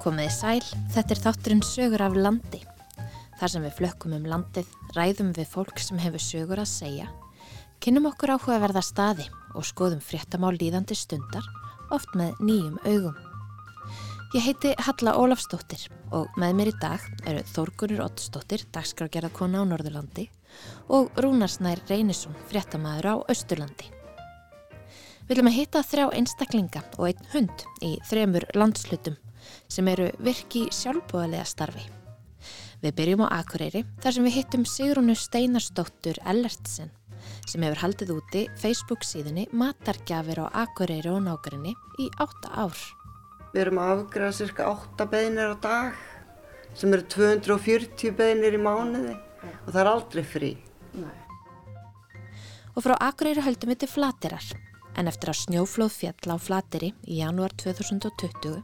Komiði sæl, þetta er þátturinn sögur af landi. Þar sem við flökkum um landið, ræðum við fólk sem hefur sögur að segja, kynum okkur áhugaverða staði og skoðum fréttamál líðandi stundar, oft með nýjum augum. Ég heiti Halla Ólafsdóttir og með mér í dag eru Þórgunur Ottsdóttir, dagskrágerðarkona á Norðurlandi og Rúnarsnær Reynisson, fréttamaður á Östurlandi. Við viljum að hitta þrjá einstaklinga og einn hund í þremur landslutum sem eru virki sjálfbúðalega starfi. Við byrjum á Akureyri þar sem við hittum Sigrúnu Steinarsdóttur Ellertsen sem hefur haldið úti Facebook síðunni Matargjafir á Akureyri og nákværinni í 8 ár. Við erum að afgræða cirka 8 beðinir á dag sem eru 240 beðinir í mánuði og það er aldrei frí. Nei. Og frá Akureyri höldum við til Flatirar en eftir að snjóflóð fjall á Flateri í janúar 2020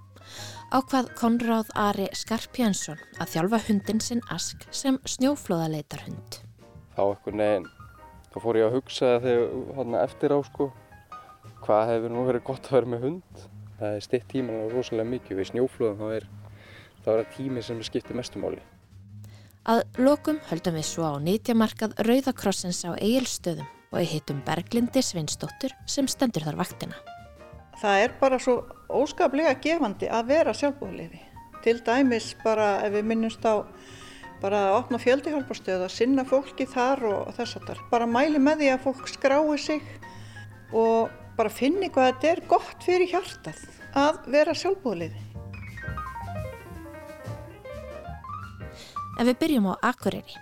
ákvað Konráð Ari Skarpjansson að þjálfa hundin sinn Ask sem snjóflóðaleitarhund. Þá ekkur neginn, þá fór ég að hugsa þegar eftir á sko, hvað hefur nú verið gott að vera með hund. Það er stitt tíman og rosalega mikið við snjóflóðum, þá er það tími sem skiptir mestumáli. Að lokum höldum við svo á nýtjamarkað Rauðakrossins á Egilstöðum og hittum Berglindi Svinsdóttur sem stendur þar vaktina. Það er bara svo óskaplega gefandi að vera sjálfbúðliði. Til dæmis bara ef við minnumst á bara að opna fjöldihjálparstöð að sinna fólki þar og þess að þar. Bara mæli með því að fólk skrái sig og bara finni hvað þetta er gott fyrir hjartað að vera sjálfbúðliði. En við byrjum á Akureyri.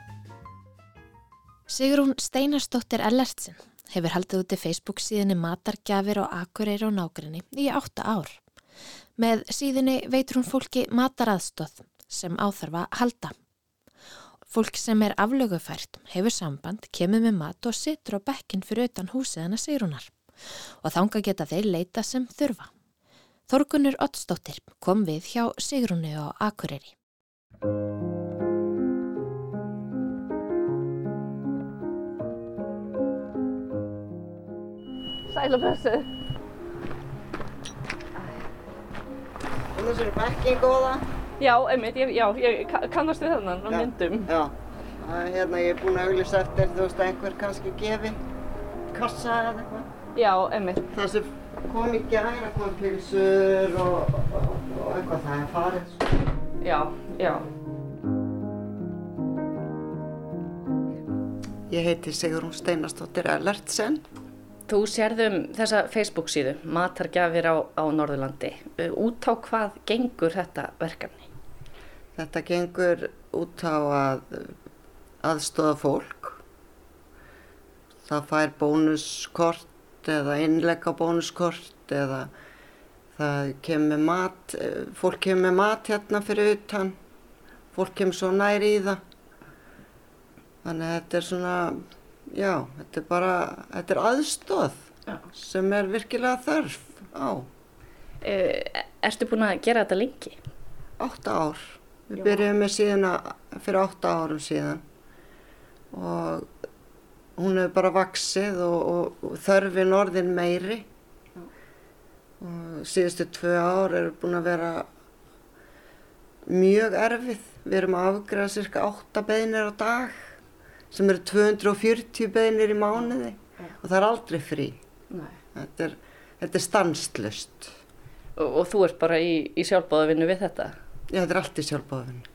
Sigrún Steinarsdóttir Ellertsen hefur haldið úti Facebook síðinni matargjafir og akureyri og nákrenni í átta ár. Með síðinni veitur hún fólki mataraðstóð sem áþarfa halda. Fólk sem er aflögufært hefur samband, kemur með mat og situr á bekkin fyrir utan húsið hana Sigrunar og þánga geta þeir leita sem þurfa. Þorgunur Ottsdóttir kom við hjá Sigrunni og Akureyri. Sæl og blessuð. Og þessu er bekking góða? Já, einmitt, ég, já, ég kannast við þennan á myndum. Já, hérna ég er búin að auglýsa eftir þú veist að einhver kannski gefi kassa eða eitthvað. Já, einmitt. Það sem kom í gæra kom pilsur og, og, og eitthvað það er farið. Svo. Já, já. Ég heiti Sigrun Steinarstóttir Ellertsen. Þú sérðum þessa Facebook síðu, Matargjafir á, á Norðurlandi. Uh, út á hvað gengur þetta verkefni? Þetta gengur út á að aðstóða fólk. Það fær bónuskort eða innlegg á bónuskort eða kemur mat, fólk kemur mat hérna fyrir utan, fólk kemur svo nær í það. Þannig að þetta er svona já, þetta er bara, þetta er aðstóð já. sem er virkilega þörf á. Uh, erstu búin að gera þetta lengi? Átta ár. Við já. byrjuðum með síðan fyrir átta árum síðan og hún hefur bara vaksið og, og, og þörfin orðin meiri já. og síðustu tvö ár eru búin að vera mjög erfið. Við erum að afgræða cirka átta beðinir á dag sem eru 240 beðinir í mánuði ja. og það er aldrei frí. Þetta er, þetta er stanslust. Og, og þú ert bara í, í sjálfbóðavinnu við þetta? Já, þetta er allt í sjálfbóðavinnu.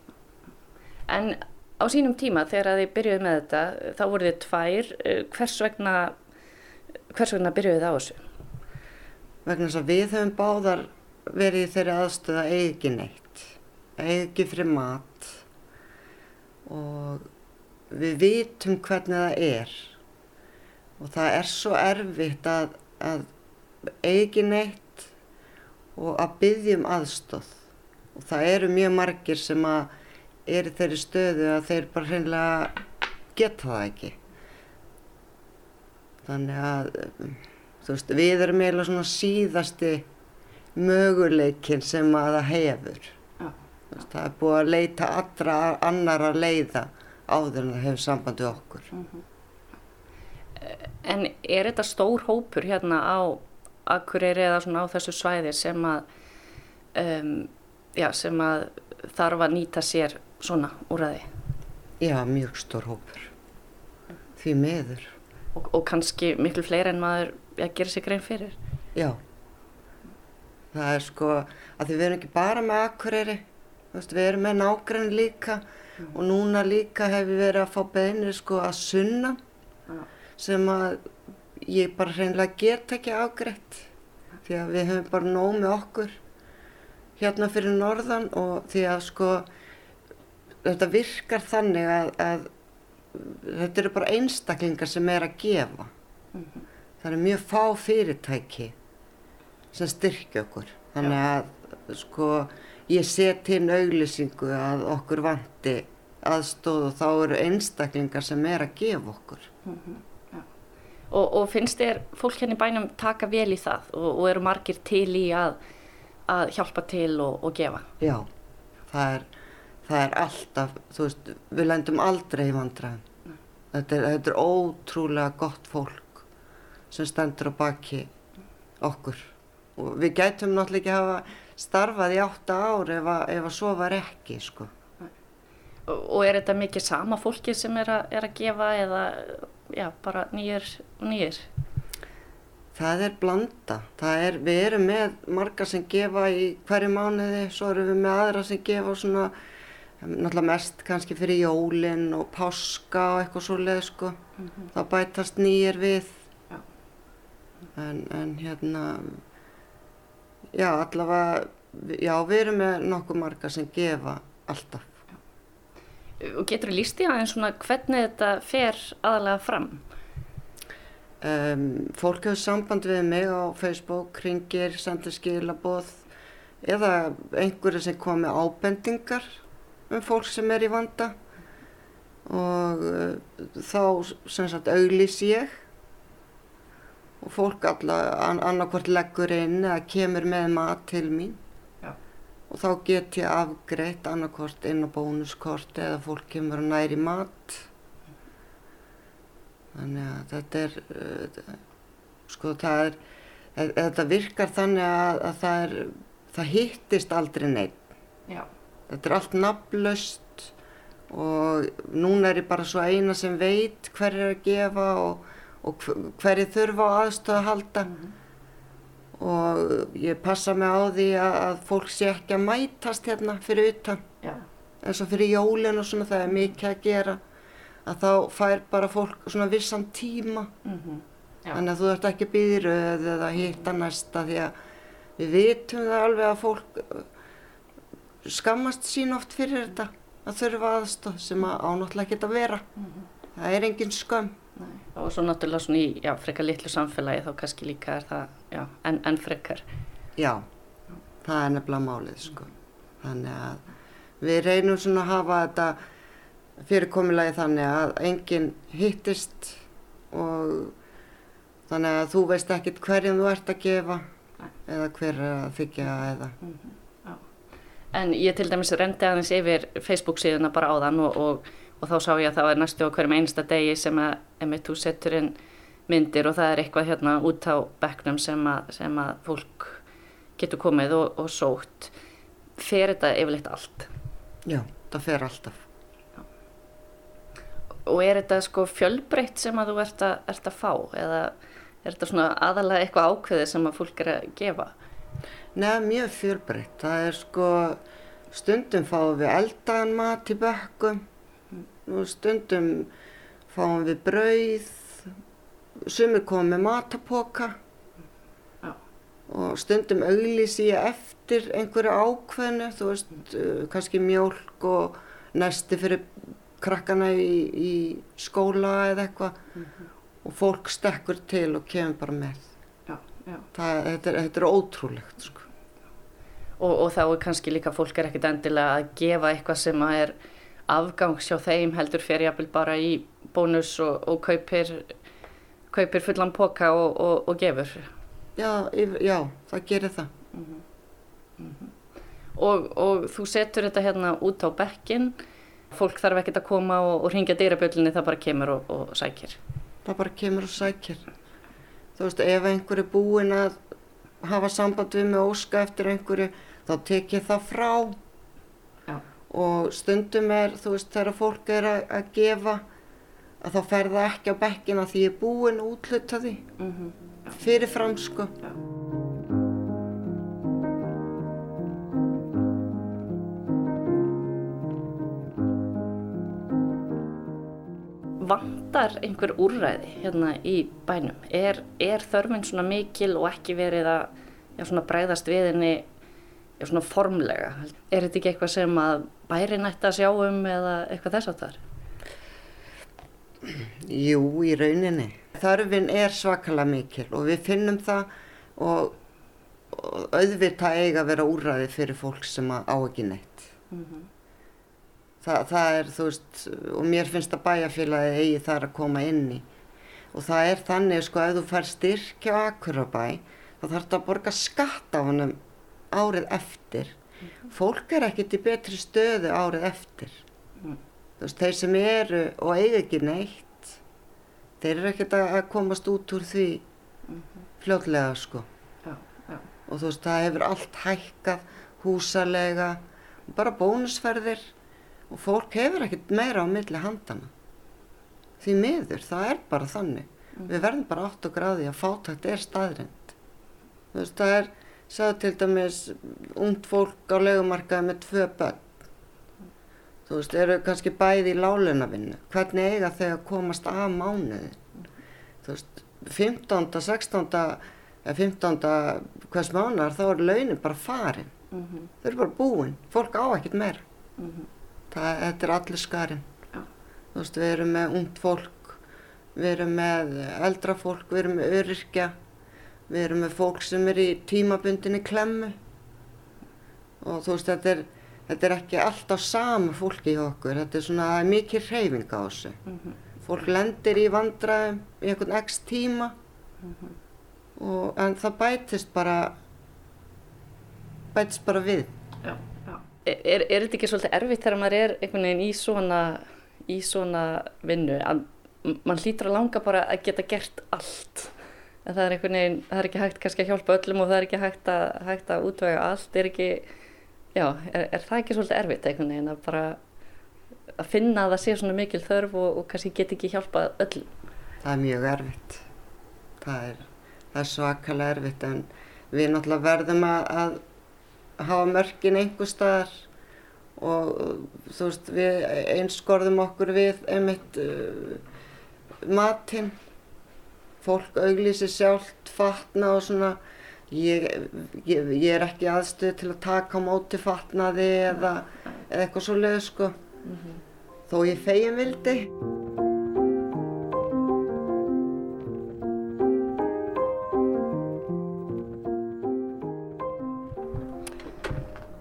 En á sínum tíma þegar þið byrjuði með þetta, þá voru þið tvær. Eh, hvers vegna, hvers vegna byrjuði það á þessu? Vegna þess að við höfum báðar verið í þeirri aðstöða eigi neitt, eigi fri mat og við vitum hvernig það er. Og það er svo erfitt að, að eigi neitt og að byggjum aðstóð og það eru mjög margir sem að eru þeirri stöðu að þeir bara hreinlega geta það ekki. Þannig að veist, við erum eiginlega svona síðasti möguleikin sem að það hefur. Ja. það er búið að leita allra annar að leiða áður en það hefur samband við okkur. Mm -hmm. En er þetta stór hópur hérna á Akureyri eða svona á þessu svæði sem að um, já, sem að þarf að nýta sér svona úræði Já, mjög stór hópur. Því miður. og, og kannski miklu fleiri en maður að gera sér grein fyrir. Já. Það er sko að við erum ekki bara með Akureyri, við erum með nágrann líka og núna líka hef við verið að fá beinir sko að sunna Já. sem að ég bara hreinlega get ekki ágreitt því að við höfum bara nóg með okkur hérna fyrir norðan og því að sko þetta virkar þannig að, að þetta eru bara einstaklingar sem er að gefa. Það eru mjög fá fyrirtæki sem styrkja okkur. Þannig að sko ég set inn auglýsingu að okkur vanti aðstóð og þá eru einstaklingar sem er að gefa okkur. Og, og finnst þér fólk hérna í bænum taka vel í það og, og eru margir til í að, að hjálpa til og, og gefa? Já, það er, það er alltaf, þú veist, við lendum aldrei í vandræðum. Þetta er, þetta er ótrúlega gott fólk sem stendur á baki okkur. Og við gætum náttúrulega ekki hafa starfað í átta ár ef að, ef að svo var ekki, sko. Og, er þetta mikið sama fólki sem er að, er að gefa eða já, bara nýjir og nýjir? Það er blanda. Það er, við erum með marga sem gefa í hverju mánuði, svo erum við með aðra sem gefa svona, náttúrulega mest kannski fyrir jólin og páska og eitthvað svoleið, sko. Það bætast nýjir við. En, en hérna, já, allavega, já, við erum með nokkuð marga sem gefa alltaf. Og getur þú líst í aðeins svona hvernig þetta fer aðalega fram? Um, fólk hefur samband við mig á Facebook, ringir, sendir skilaboð eða einhverju sem kom með ábendingar um fólk sem er í vanda og uh, þá sem sagt auglýs ég og fólk alla an annarkvort leggur inn eða kemur með mat til mín Já. og þá get ég afgreitt annarkvort inn á bónuskort eða fólk kemur og næri mat Þannig að þetta er, uh, sko það er, e- þetta virkar þannig að, að það er, það hittist aldrei neitt. Já. Þetta er allt nafnlaust og núna er ég bara svo eina sem veit hver er að gefa og, og hver er þurfa á aðstöð að halda. Og ég passa mig á því að, fólk sé ekki að mætast hérna fyrir utan Já. eins og fyrir jólin og svona það er mikið að gera að þá fær bara fólk svona vissan tíma Mm Já. þannig að þú ert ekki að býða í röð eða hitta næsta því að við vitum það alveg að fólk uh, skammast sín oft fyrir þetta að þurfa aðstóð sem að ánáttúrulega geta vera það er engin skömm. Og svo náttúrulega svona í já, frekar litlu samfélagi þá kannski líka er það já, en, en frekar. já, það er nefnilega málið sko. Þannig að við reynum svona að hafa þetta fyrirkomulagi þannig að enginn hittist og þannig að þú veist ekkit hverjum þú ert að gefa eða hver er að þykja eða. En ég til dæmis rendi aðeins yfir Facebook síðuna bara áðan og, og, og þá sá ég að það var næstu á hverjum einsta degi sem að emitt þú setur inn myndir og það er eitthvað hérna út á bekknum sem að, sem að fólk getur komið og, og sótt. Fer þetta yfirleitt allt? já, það fer alltaf Og er þetta sko fjölbreytt sem að þú ert að, ert að fá eða er þetta svona aðalega eitthvað ákveðið sem að fólk er að gefa? Nei, mjög fjölbreytt. Það er sko, stundum fáum við eldaðan mat í bökkum, og stundum fáum við brauð, sumir komum með matapoka Já. og stundum auglýsi ég eftir einhverju ákveðnu, þú veist, uh, kannski mjólk og nesti fyrir krakkana í, í skóla eða eitthvað og fólk stekkur til og kemur bara með. Já, já. Það, þetta, er, þetta er ótrúlegt, sko. Og, og þá er kannski líka fólk er ekkit endilega að gefa eitthvað sem að er afgangs hjá þeim heldur fyrir jafnvel bara í bónus og, og kaupir, kaupir fullan poka og, og, og gefur. Já, já, það gerir það. Og, og þú setur þetta hérna út á bekkin, fólk þarf ekkit að koma og, ringja dýrabjöllinni, það bara kemur og, og sækir. Það bara kemur og sækir. Þú veist, ef einhver er búinn að hafa samband við mig og óska eftir einhverju, þá tek ég það frá. Og stundum er, þú veist, þegar fólk er að, að gefa að þá fer það ekki á bekkina því ég er búin að útluta því Mhm. fyrir fram sko. Vantar einhver úrræði hérna í bænum? Er, er þörfin svona mikil og ekki verið að já, bræðast við henni svona formlega? Er þetta ekki eitthvað sem að bærin ætti að sjá um eða eitthvað þess að það er? Jú, í rauninni. Þörfin er svakalega mikil og við finnum það og, og auðvitað eiga að vera úrræði fyrir fólk sem á ekki neitt. Þa, það er, þú veist, og mér finnst að bæjarfélagi eigi þar að koma inn í. Og það er þannig, sko, ef þú fær styrkja á Akurabæ, þá þarf þetta að borga skatt á honum árið eftir. Fólk er ekkert í betri stöðu árið eftir. Þú veist, þeir sem eru og eiga ekki neitt, þeir eru ekkert að komast út úr því fljótlega, sko. Já, já. Og þú veist, það hefur allt hækkað, húsalega, bara bónusferðir og fólk hefur ekkert meira á milli handana. Því miður, það er bara þannig. Við verðum bara átt og gráði að fátækt er staðrind. Þú veist, það er, sagði til dæmis, ungt fólk á legumarkaði með tvö börn. Þú veist, eru kannski bæði í lálunavinnu. Hvernig eiga þau að komast af mánuði? Þú veist, 15. 16. eða 15. hvers mánuðar þá er launin bara farin. Þau eru bara búin. Fólk á ekkert meira. Það, þetta er allir skarinn. Já. Þú veist, við erum með ungt fólk, við erum með eldra fólk, við erum með öryrkja, við erum með fólk sem er í tímabundinni klemmu. Og þú veist, þetta er, þetta er ekki alltaf sama fólki hjá okkur, þetta er svona er mikið hreyfing á þessu. Fólk lendir í vandræðum í einhvern x tíma, og, en það bætist bara, bætist bara við. Já, já. Er, er, þetta ekki svolítið erfitt þegar maður er einhvern veginn í svona, í svona vinnu að mann hlýtur að langa bara að geta gert allt en það er einhvern veginn, það er ekki hægt kannski að hjálpa öllum og það er ekki hægt að, hægt að útvega allt, er ekki já, er, er það ekki svolítið erfitt einhvern veginn að bara að finna að það sé svona mikil þörf og, og kannski get ekki hjálpað öllum Það er mjög erfitt. Það er, það er svakalega erfitt en við náttúrulega verðum að, að hafa mörkin einhver staðar og þú veist við einskorðum okkur við einmitt uh, matinn. Fólk auglýsi sjálft, fatna og svona. Ég, ég, ég er ekki aðstöð til að taka á móti fatnaði eða, eða eitthvað svo leið sko. Þó ég fegin vildi.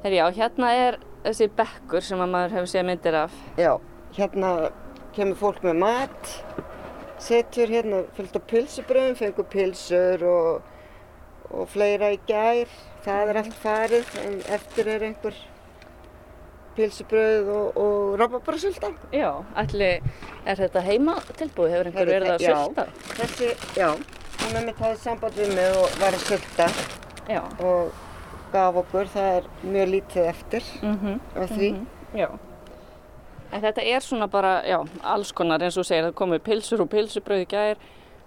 Herri, já, hérna er þessi bekkur sem að maður hefur séð myndir af Já, hérna kemur fólk með mat, setur hérna fullt af pilsubröðum, fengur pilsur og, og fleira í gær. Það er allt farið, en eftir er einhver pilsubröð og, og rababarasölda. Já, ætli, er þetta heima tilbúið? Hefur einhver verið að Já, sölda? Þessi, já, hún er mitt hafið samband við mig og var að sölda Já. og gaf okkur, það er mjög lítið eftir Mm af því. Já. En þetta er svona bara, já, alls konar eins og segir, það komið pilsur og pilsubröð í gær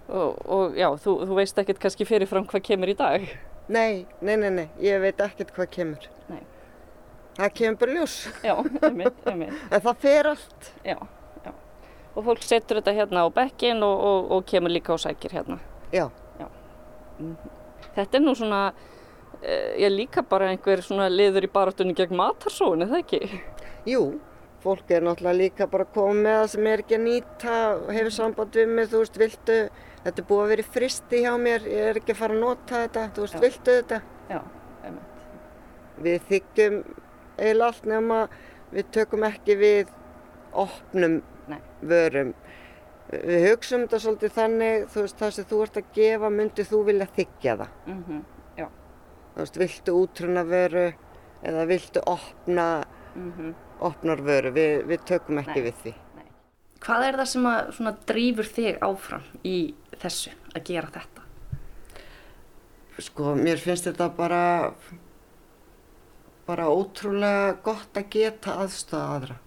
og, og já, þú, þú veist ekkert kannski fyrirfram hvað kemur í dag. Nei, nei, nei, nei, ég veit ekkert hvað kemur. Nei. Það kemur bara ljós, Já, einmitt, einmitt, en það fer allt. já, já. Og fólk setur þetta hérna á bekkin og, og, og kemur líka og sækir hérna. Já. Þetta er nú svona, uh, ég líka bara einhver svona liður í baráttunni gegn matarsóun, er það ekki? Jú, fólk er náttúrulega líka bara að koma með það sem er ekki að nýta hefur samband við mig, þú veist, viltu, þetta er búið að vera fristi hjá mér, ég er ekki að fara að nota þetta, þú veist, Já. viltu þetta? Já, einmitt. Við þykjum eiginlega allt nema við tökum ekki við opnum Nei. vörum. Við hugsaum þetta svolítið þannig, þú veist, það sem þú ert að gefa, myndið þú vilja þykja það. Mm Já. Þú veist, viltu útruna vöru eða viltu opna, Mm opnar vöru, við, við tökum ekki Nei. við því. Hvað er það sem að svona drífur þig áfram í þessu, að gera þetta? Sko, mér finnst þetta bara bara ótrúlega gott að geta aðstofa aðra.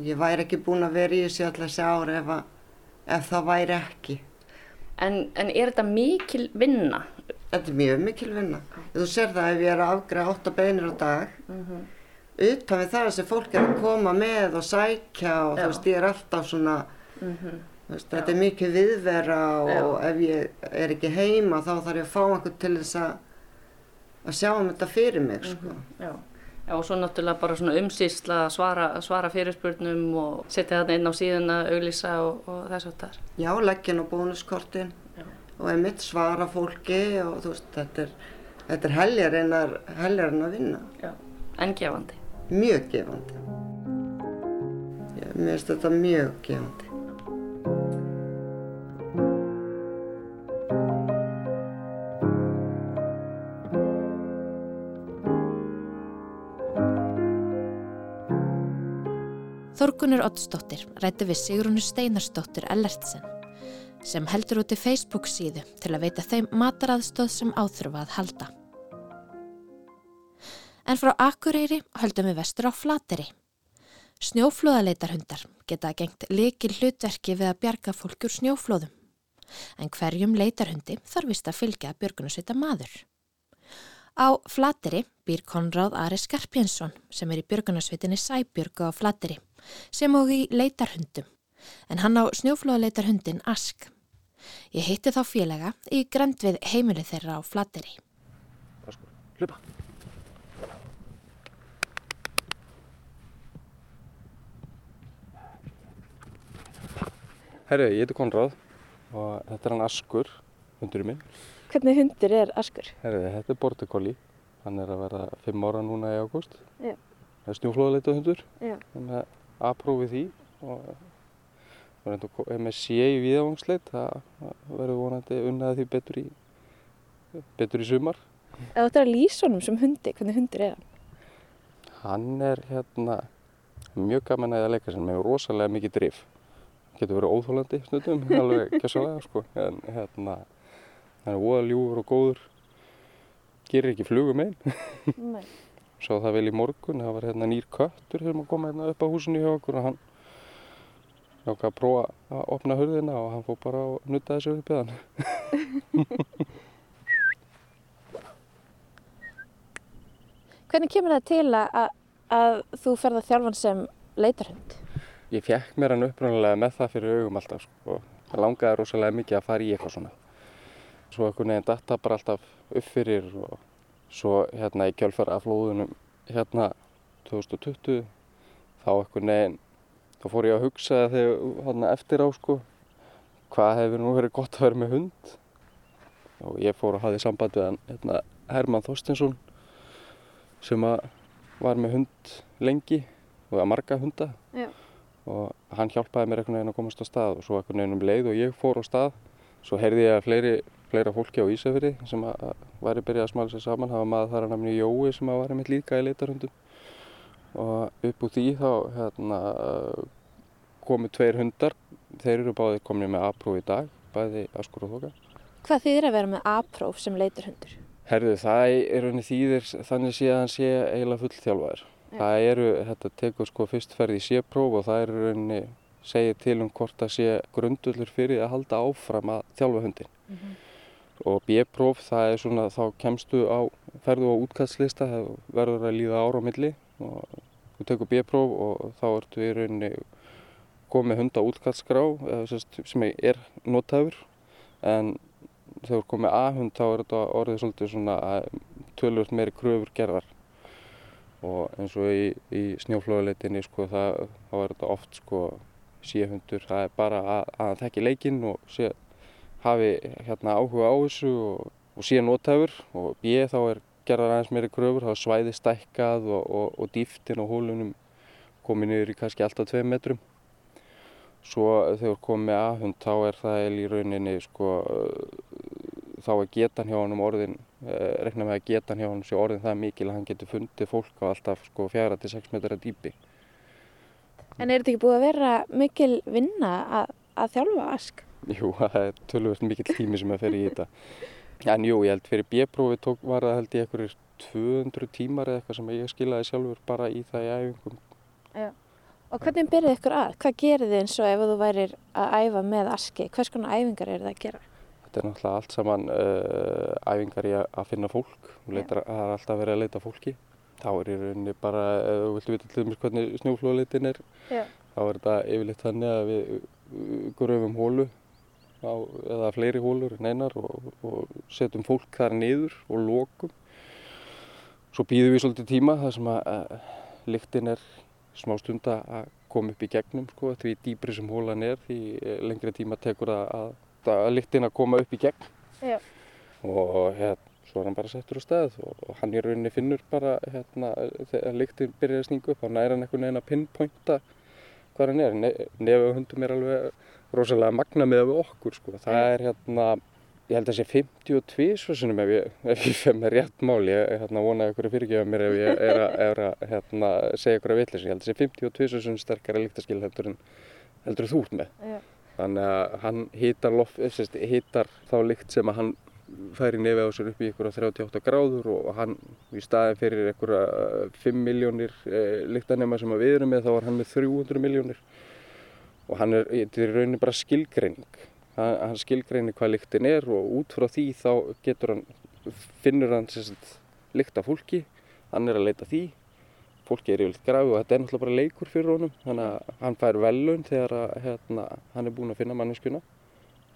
Ég væri ekki búin að vera í þessu alltaf þessi ári ef, að, ef það væri ekki. En, en er þetta mikil vinna? Þetta er mjög mikil vinna. Þú sér það ef ég er að afgræða 8 beinir á dag. Utan við það að þessi fólk er að koma með og sækja og Já. þú veist, ég er alltaf svona, þú veist, þetta er mikið viðvera og ef ég er ekki heima þá þarf ég að fá einhvern til þess að, að sjá um þetta fyrir mig, sko. Já. Já, og svo náttúrulega bara svona umsýsla að svara, svara fyrirspurnum og setja þarna inn á síðuna, auglýsa og, og þess að það. Já, leggin á bónuskortin Já. og einmitt svara fólki og þú veist, þetta er, þetta er heljar en að, heljar en að vinna. Já. En gefandi. Mjög gefandi. Já, mér finnst þetta mjög gefandi. Þorgunur Oddsdóttir rætti við Sigrúnu Steinarsdóttir Ellertsen sem heldur út í Facebook síðu til að veita þeim mataraðstóð sem áþurfa að halda. En frá Akureyri höldum við vestur á Flateri. Snjóflóðaleitarhundar geta gengt likil hlutverki við að bjarga fólk úr snjóflóðum. En hverjum leitarhundi þarf vist að fylgja björgunusveita maður. Á Flateri býr Konráð Ari Skarpjensson sem er í björgunarsveitinni Sæbjörgu á Flateri sem og í leitarhundum en hann á snjóflóðaleitarhundin Ask. Ég hitti þá félaga í grend við heimili þeirra á Flateri. Askur, hlupa. Herru, ég heiti Konráð og þetta er hann Askur, hundurinn minn. Hvernig hundur er Askur? Herru, þetta er Border Collie. Hann er að vera fimm ára núna í ágúst. Já. Það er snjóflóðaleita hundur. Já. Hann er aðprófið því og að er með sé í viðavangsleitt. Það verður vonandi unnaði því betur í, betur í sumar. Ef ættir að lýsa honum sem hundi, hvernig hundur er hann? Hann er hérna mjög gaman að leika sér með rosalega mikið drif. Getur verið óþólandi stundum, alveg kjössalega sko. En hérna, hann er voða ljúfur og góður. Gerir ekki flugum einn. Sá það vel í morgun, það var hérna nýr köttur sem kom hérna upp á húsinu hjá okkur og hann ákvað að prófa að opna hurðina og hann fór bara og nuttaði sig upp í hann. Hvernig kemur það til að, að, að þú ferð að þjálfan sem leitarhund? Ég fekk mér hann upprunalega með það fyrir augum alltaf sko. Það langaði rosalega mikið að fara í eitthvað svona. Svo einhvern veginn datta bara alltaf upp fyrir og svo hérna í kjölfara flóðunum hérna 2020 þá einhvern veginn þá fór ég að hugsa þegar hérna eftir á sko hvað hefur nú verið gott að vera með hund og ég fór að hafa samband við hann hérna, Herman Þorstinsson sem að var með hund lengi og að marga hunda Já. Og hann hjálpaði mér einhvern veginn að komast á stað og svo einhvern veginn um leið og ég fór á stað svo heyrði ég að fleiri, fleira fólki á Ísafirði sem að, að væri byrjað að smala sér saman hafa maður þar að namni Jói sem að var einmitt líka í leitarhundum og upp úr því þá hérna, komu tveir hundar þeir eru báðir komin með A-próf í dag bæði Askur og Þoka Hvað þýðir að vera með A-próf sem leitarhundur? Herðu, það er rauninni þýðir þannig sé að hann sé eiginlega fullþjálfaður. Það eru, þetta tekur sko fyrst ferð í C-próf og það er rauninni segir til um hvort það sé grundullur fyrir að halda áfram að þjálfa hundin. Og B-próf það er svona, þá kemstu á, ferðu á útkastslista, það verður að líða ára á milli og þú tekur B-próf og þá ertu í rauninni komið hunda útkastskrá eða sem er notaður. En þegar komið A-hund þá er þetta orðið svolítið svona tölvöld meiri kröfur gerðar og eins og í, í snjóflóðuleitinni sko það, þá er þetta oft sko síhundur, það er bara að, að hann þekki leikinn og sé, hafi hérna áhuga á þessu og, og sé notæfur og B þá er gerðar aðeins meiri kröfur, þá er svæði stækkað og, og, og dýftin og hólunum komið niður í kannski alltaf 2 metrum. Svo þegar komið með A-hund þá er það í rauninni sko þá er getan hjá honum orðin eh, rekna með að getan hjá honum sé orðin það mikil að hann getur fundið fólk á alltaf sko fjara til 6 metra dýpi En er þetta ekki búið að vera mikil vinna að, að þjálfa Ask? Jú, það er tölvöld mikill tími sem að fer í þetta en jú, ég held fyrir B-prófi tók var það held ég einhverjir 200 tímar eða eitthvað sem ég skilaði sjálfur bara í það í æfingum. Og hvernig byrðið ykkur að? Hvað gerir þið eins og ef þú værir að æfa með aski? Hvers konar æfingar eru það að gera? Þetta er náttúrulega allt saman uh, æfingar í að finna fólk. Leitar, það er alltaf verið að leita fólki. Þá er í rauninni bara, ef þú viltu vita til dæmis hvernig snjóflóðleitin er, Já. þá er þetta yfirleitt þannig að við gröfum hólu á, eða fleiri hólur en einar og, og setjum fólk þar niður og lokum. Svo býðum við svolítið tíma þar sem að uh, lyktin er smá stund að koma upp í gegnum sko, því dýbri sem hólan er því lengri tíma tekur að, að, að lyktin að koma upp í gegn. Já. og hérna svo er hann bara settur á stað og hann í rauninni finnur bara hérna þegar lyktin byrjar að sninga upp þá næra hann einhvern veginn að pinpointa hvað hann er. Ne nefið hundum er alveg rosalega magna með við okkur sko. Það er hérna ég held að það sé 52 svarsunum ef ég, ef ég fef með rétt mál. Ég hérna, vona að ykkur er fyrirgefa mér ef ég er að, er að hérna, segja ykkur að vitlis ég held að það sé 52 svarsunum sterkara líktaskil heldur en heldur þú ert með. Já. Þannig að hann hýtar, hýtar þá líkt sem að hann fær í nefið á sér upp í ykkur 38 gráður og hann í staðin fyrir ykkur 5 miljónir e, líktanema sem við erum með þá var hann með 300 miljónir og hann er, þetta er rauninni bara skilgreining. Hann, hann skilgreinir hvað lyktin er og út frá því þá getur hann, finnur hann lykta fólki, hann er að leita því, fólki er yfirleitt grafi og þetta er náttúrulega bara leikur fyrir honum, þannig að hann fær velun þegar að, hérna, hann er búinn að finna manneskuna,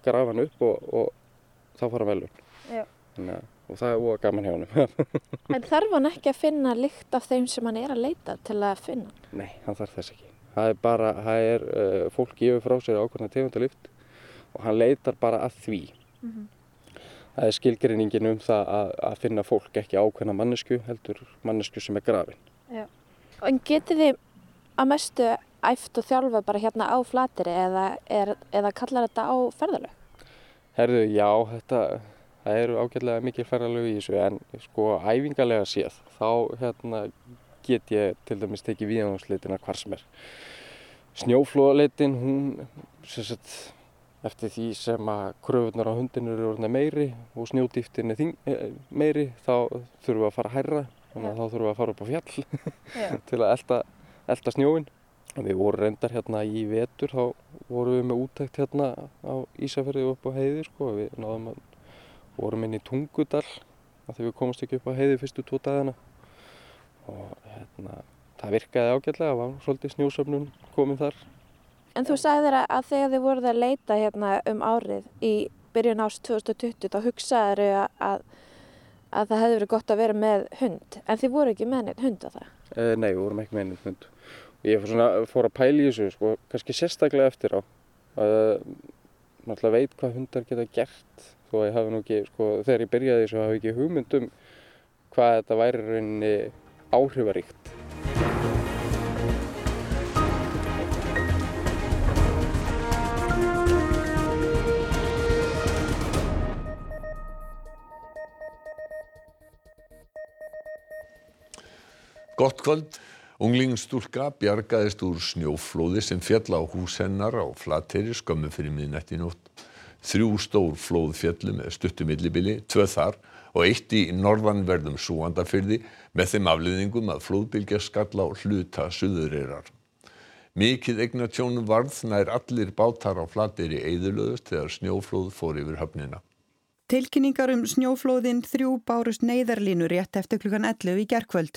grafa hann upp og, og þá fara velun. Já. Að, og það er óa gaman hjá honum. En þarf hann ekki að finna lykt af þeim sem hann er að leita til að finna? hann? Nei, hann þarf þess ekki. Það er bara, það er, uh, fólk gefur frá sér ákveðna tegundalift og hann leitar bara að því. Það er skilgrinningin um það að, að finna fólk ekki ákveðna mannesku heldur mannesku sem er grafin. En getið þið að mestu æft og þjálfa bara hérna á flateri eða, er, eða kallar þetta á ferðalög? Herðu, já, þetta, það eru ágætlega mikil ferðalög í þessu en sko æfingalega séð þá hérna get ég til dæmis tekið viðnámsleitina hvar sem er. Snjóflóðaleitin, hún, sem sagt, eftir því sem að kröfunar á hundinu eru orðina meiri og snjódýftin er eh, meiri þá þurfum við að fara hærra þannig að þá þurfum við að fara upp á fjall til að elta, elta snjóin við vorum reyndar hérna í vetur þá vorum við með útækt hérna á Ísafjörði upp á heiði sko. Við náðum að vorum inn í Tungudal því við komumst ekki upp á heiði fyrstu tvo dagana. Og hérna það virkaði ágætlega, það var svolítið snjósöfnun komin þar. En þú sagðir að, að þegar þið voruð að leita hérna um árið í byrjun árs 2020 þá hugsaður að, að, að það hefði verið gott að vera með hund en þið voru ekki með neitt hund á það. Eh, nei, við vorum ekki með einum hund. Og ég fór, svona, fór að pæla í þessu, sko, kannski sérstaklega eftir á. Uh, náttúrulega veit hvað hundar geta gert, þó að ég hafi nú ekki, sko, þegar ég byrjaði þessu hafi ekki hugmynd um hvað þetta væri rauninni áhrifaríkt. Gott kvöld. Unglingsstúlka bjargaðist úr snjóflóði sem fjall á hús hennar á Flateyri skömmu fyrir miðnætti nótt. Þrjú stór flóð fjallu með stuttu millibili, tvö þar og eitt í norðanverðum súandafyrði með þeim afliðingum að flóðbylgja skalla á hluta suðureyrar. Mikið eigna tjónum varð nær allir bátar á Flateyri eðurlöðust þegar snjóflóð fór yfir höfnina. Tilkynningar um snjóflóðin þrjú bárust neyðarlínu rétt eftir klukkan 11 í gerkvöld.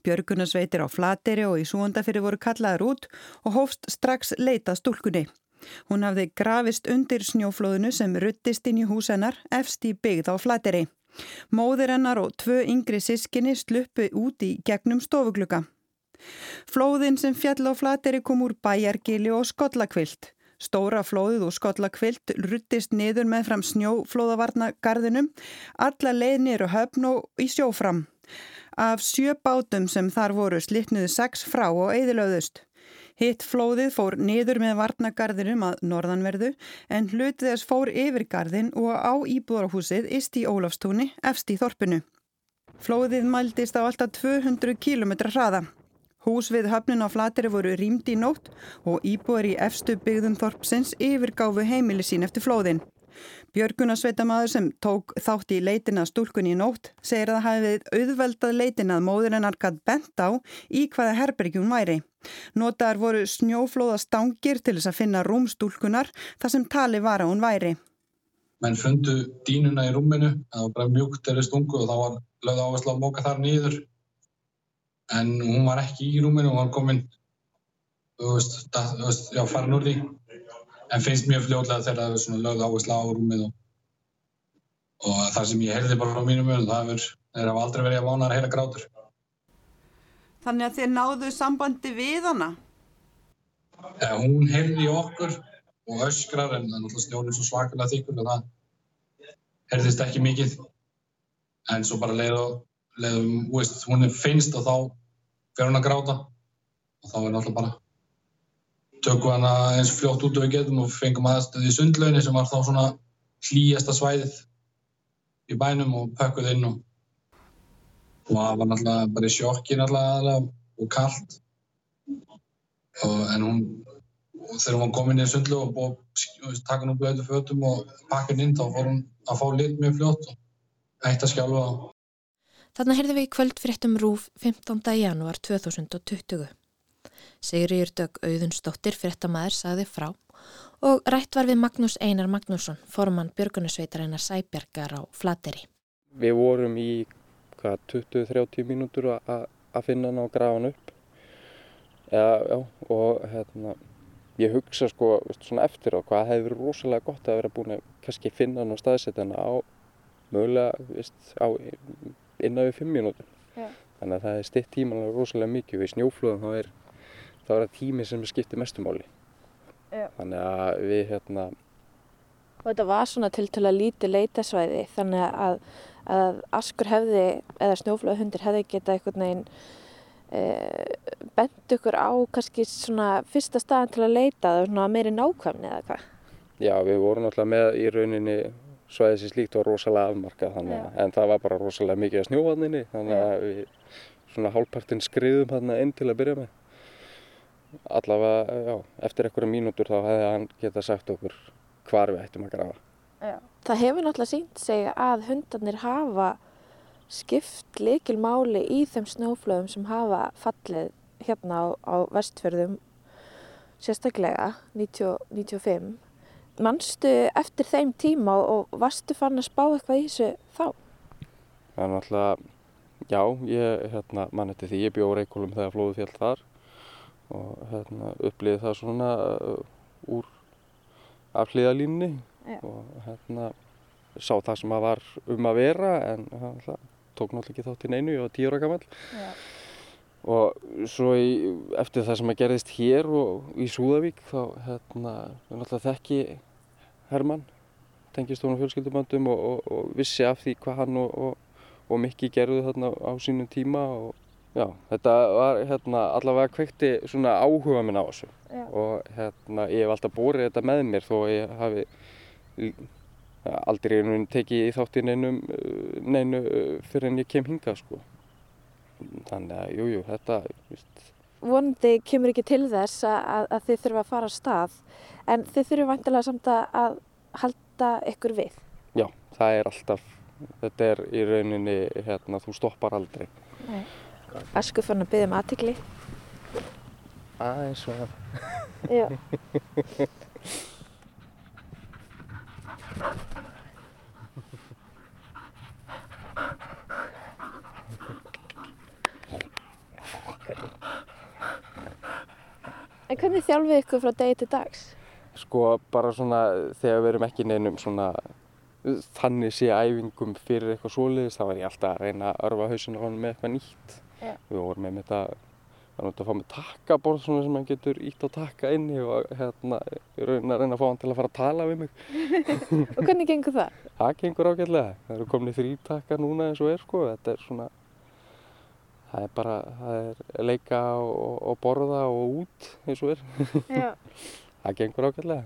Björgunarsveitir á Flateri og í Súandafyrir voru kallaðar út og hófst strax leita stúlkunni. Hún hafði grafist undir snjóflóðinu sem ruttist inn í hús hennar efst í byggð á Flateri. Móðir hennar og tvö yngri sískinni sluppu út í gegnum stofugluka. Flóðin sem fjall á Flateri kom úr bæjargili og skollakvilt. Stóra flóðið og skollakvilt ruttist niður með fram snjóflóðavarnagarðinum, alla leið niður á höfn og í sjófram. Af sjö bátum sem þar voru slitnuðu sex frá og eðilöðust. Hitt flóðið fór niður með varnagarðinum að norðanverðu en hlutið þess fór yfir garðin og á íbúðarhúsið ist í Ólafstúni efst í þorpinu. Flóðið mældist á alltaf 200 km hraða. Hús við höfnin á Flateri voru rýmd í nótt og íbúar í efstu byggðum þorpsins yfirgáfu heimili sín eftir flóðin. Björgunarsveitamaður sem tók þátt í leitina stúlkunni í nótt segir að það við auðveldað leitina að móður hennar gatt bent á í hvaða herbergjum væri. Notaðar voru snjóflóða stangir til þess að finna rúmstúlkunar þar sem tali var að hún væri. Menn fundu dínuna í rúminu, það var bara mjúkt eða stungu og þá var lögð áherslu að móka þar nýður. En hún var ekki í rúminu, hún var komin, þú veist, það, þú veist, já, farin úr því. En finnst mjög fljóðlega þegar það er svona lögð áherslu á rúmið og, og það sem ég heyrði bara á mínum öðum, það er, þeir hafa aldrei verið að vána að heyra grátur. Þannig að þið náðu sambandi við hana? Ja, hún heyrði okkur og öskrar en það er náttúrulega snjóðin svo svakalega þykkur og það herðist ekki mikið en svo bara leið og leiðum, veist, hún er finnst og þá fer hún að gráta og þá er náttúrulega bara tökum hana eins fljótt út og við getum og fengum aðstöði í sundlaunni sem var þá svona hlýjasta svæðið í bænum og pökkuð inn og og það var náttúrulega bara í sjokki náttúrulega og kallt og, en hún og þegar hún var komin í sundlu og búið taka hún úr blödu fötum og pakka henni inn þá fór hún að fá lit mjög fljótt og hætti að skjálfa á. Þannig heyrðum við í kvöld fréttum Rúf 15. janúar 2020. Sigriður Dögg Auðunsdóttir fréttamaður sagði frá og rætt var við Magnús Einar Magnússon, formann Björgunusveitarinnar Sæbergar á Flateri. Við vorum í 20-30 mínútur að finna hann og grafa hann upp ja, já, og hérna ég hugsa sko eftir á hvað hefði verið rosalega gott að vera búin að finna hann og staðsetja hann á mögulega á innan við fimm mínútur yeah. þannig að það er stitt tímanlega rosalega mikið við snjóflóðum þá er, þá er það tími sem skiptir mestumáli yeah. þannig að við hérna og þetta var svona til til að líti leitasvæði þannig að, að askur hefði eða snjóflóðhundir hefði geta einhvern veginn Eh, bent ykkur á kannski svona fyrsta staðan til að leita það svona meiri nákvæmni eða hvað? Já, við vorum alltaf með í rauninni svæðið sem slíkt var rosalega afmarkað en það var bara rosalega mikið að snjóaðninni þannig að við svona hálfpartinn skriðum hann inn til að byrja með. Allavega, já, eftir einhverja mínútur þá hefði hann geta sagt okkur hvar við ættum að grafa. Já. Það hefur náttúrulega sínt segja að hundarnir hafa skipt likil máli í þeim snjóflöðum sem hafa fallið hérna á, á vestfjörðum sérstaklega 90-95 mannstu eftir þeim tíma og varstu fann að spá eitthvað í þessu þá? Það er náttúrulega já, ég hérna, mann eftir því ég bjóð reykjólum þegar flóðu fjall þar og hérna, upplýði það svona uh, úr afhlýðalínni og hérna sá það sem að var um að vera en það tók náttúrulega ekki þátt í neinu, ég var tíur ára gammal og svo í, eftir það sem að gerðist hér og í Súðavík þá hérna, náttúrulega þekki Herman, tengist honum fjölskyldumöndum og, og, og vissi af því hvað hann og, og Mikki gerðu þarna á sínum tíma og já, þetta var hérna allavega kvekti svona áhuga minn á þessu já. og hérna ég hef alltaf bórið þetta með mér þó ég hafi aldrei einhvern veginn tekið í þátt í neinu, neinu fyrir en ég kem hinga sko. Þannig að jújú, jú, þetta, víst. Vonandi kemur ekki til þess að, að þið þurfa að fara að stað en þið þurfum vantilega samt að halda ykkur við. Já, það er alltaf, þetta er í rauninni, hérna, þú stoppar aldrei. Nei. Asku fann að byggja um aðtikli. Aðeins og það. Já. En hvernig þjálfið ykkur frá degi til dags? Sko bara svona þegar við erum ekki neinum svona þannig sé æfingum fyrir eitthvað svoleiðis þá er ég alltaf að reyna að örfa hausinu á hann með eitthvað nýtt. Ja. Við vorum með þetta að fá með takkaborð svona sem hann getur ítt á takka inni og hérna ég reyna að reyna að fá hann til að fara að tala við mig. og hvernig gengur það? Það gengur ágætlega. Það eru komin í þrítaka núna eins og er sko. Þetta er svona það er bara, það er leika og, og borða og út eins og er. Það gengur ákveðlega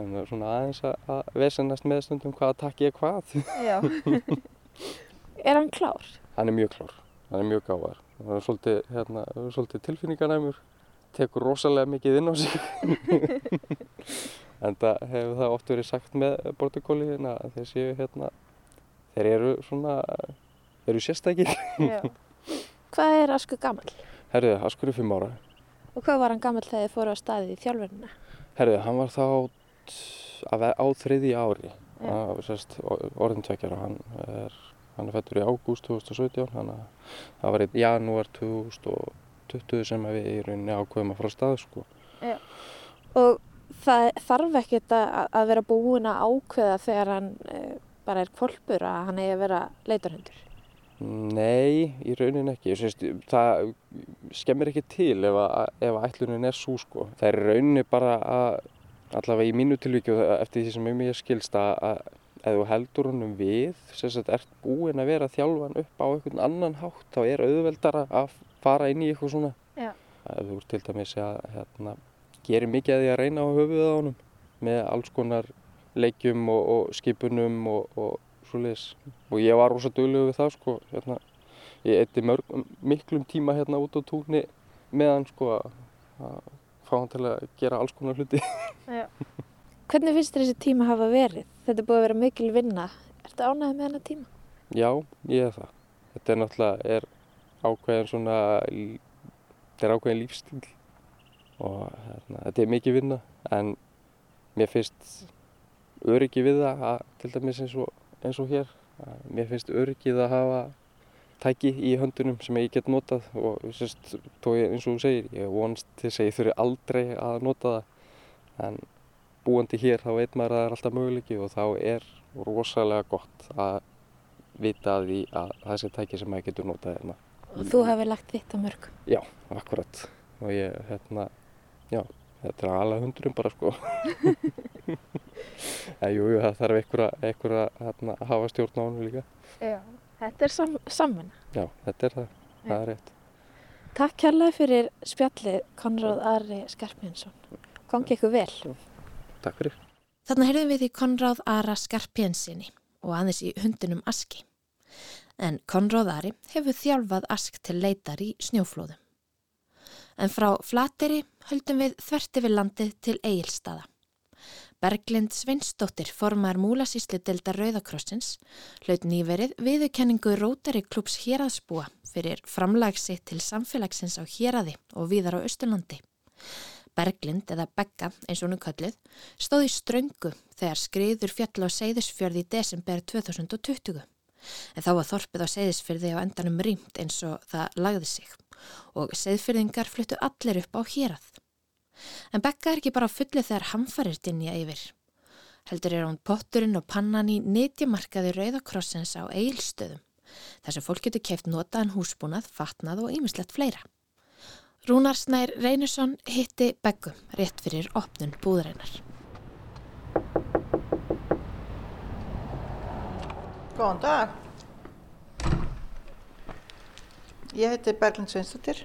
en svona aðeins að vesennast með stundum hvað að takk ég hvað. Er hann klár? Hann er mjög klár, hann er mjög gáðar hann er svolítið, hérna, svolítið tilfinninganæmur. Tekur rosalega mikið inn á sig. En það hefur það oft verið sagt með bortukóliðin að þeir séu hérna, þeir eru svona, þeir eru sérstakir. Hvað er Askur gammal? Herðu, Askur er fimm ára. Og hvað var hann gammal þegar þið fóru á staðið í þjálfurina? Herðu, hann var þá á þriði ári, sérst, orðin tvekjar og hann er, hann er fættur í ágúst 2017, þannig að það var í janúar 2020 sem við í rauninni ákveðum að fara á stað, sko. Já. Og það þarf ekkert að vera búin að ákveða þegar hann bara er kvolpur að hann eigi að vera leitarhundur? Nei, í raunin ekki. Sést, það skemmir ekki til ef, að, ef ætlunin er svo sko. Það er rauninni bara að, allavega í mínu tilvíkju eftir því sem um ég skilst að, að ef þú heldur honum við, sagt, ert búinn að vera þjálfan upp á einhvern annan hátt, þá er auðveldara að fara inn í eitthvað svona. Já. Ef þú til dæmis að hérna, gerir mikið að því að reyna á höfuðið á honum með alls konar leikjum og, og skipunum og, og svoleiðis. Og ég var rosa duglegur við það sko. Hérna, ég eitti miklum tíma hérna út á túnni með hann sko að fá hann til að gera alls konar hluti. Já. Hvernig finnst þér þessi tíma hafa verið? Þetta er búið að vera mikil vinna. Ertu ánæðið með hennar tíma? Já, ég er það. Þetta er náttúrulega er ákveðin svona, þetta er ákveðin lífstíl og hérna, þetta er mikið vinna en mér finnst öryggi við það að, til dæmis eins og, eins og hér mér finnst öryggið að hafa tæki í höndunum sem ég get notað og sérst, ég, eins og þú segir ég vonast til að ég þurfi aldrei að nota það en búandi hér þá veit maður að það er alltaf möguleiki og þá er rosalega gott að vita að því að þessi tæki sem maður getur notað hérna. Og þú hefði lagt þitt á mörg? Já, akkurat og ég, hérna, já þetta er alveg hundurum bara sko. En jú, jú, það þarf einhverja hérna, að hafa stjórn á hann líka. Já, þetta er sam samfunna Já, þetta er það, Já. það er rétt. Takk kærlega fyrir spjallið Konráð Ari Skarpjensson Gangi ykkur vel. Takk fyrir. Þannig heyrðum við í Konráð Ara Skarpjensinni og aðeins í hundunum Aski. En Konráð Ari hefur þjálfað Ask til leitar í snjóflóðum En frá Flateri höldum við þverti við landið til Egilstaða. Berglind Sveinsdóttir formar múlasísli delta Rauðakrossins hlaut nýverið viðurkenningu Rótari klúps héraðsbúa fyrir framlagsi til samfélagsins á héraði og víðar á Östurlandi. Berglind eða Begga eins og hún kallið stóð í ströngu þegar skriður fjall á Seyðisfjörði í desember 2020 en þá var þorpið á Seyðisfjörði á endanum rýmt eins og það lagði sig og seðfyrðingar fluttu allir upp á hérað. En Bekka er ekki bara fullið þegar hamfarir dinja yfir. Heldur er hún potturinn og pannan í nýtjamarkaði Rauðakrossins á eilstöðum, sem fólk getur keift notaðan húsbúnað, fatnað og ýmislegt fleira. Rúnar Snær Reynursson hitti Bekku rétt fyrir opnun búðreinar. Góðan dag. Ég heiti Berglind Sveinstóttir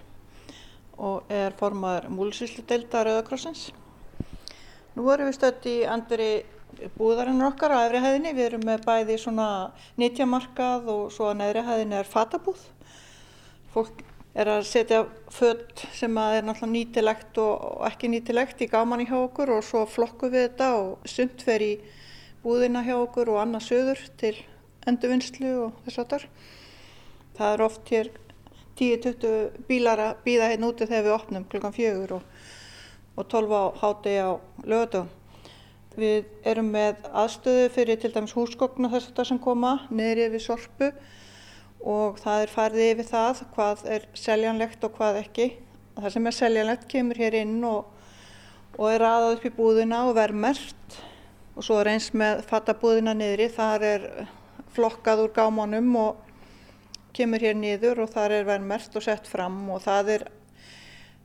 og er formaður múlusíslu deilda Rauðakrossins. Nú erum við stött í andri búðarinn okkar á efri hæðinni. Við erum með bæði svona nýtjamarkað og svo að neðri hæðinni er fatabúð. Fólk er að setja född sem er náttúrulega nýtilegt og ekki nýtilegt í gaman í hjá okkur og svo flokku við þetta og sumt fer í búðina hjá okkur og annað söður til endurvinnslu og þess að þar. Það er oft hér 10-20 bílar að býða hérna úti þegar við opnum klukkan fjögur og, og 12 á hátegi á lögatögun. Við erum með aðstöðu fyrir til dæmis húsgogna þess að það sem koma niður yfir sorpu og það er farið yfir það hvað er seljanlegt og hvað ekki. Það sem er seljanlegt kemur hér inn og, og er aðað upp í búðina og verð mert og svo er eins með fattabúðina niðri, þar er flokkað úr gámanum og kemur hér niður og þar er verið mert og sett fram og það er,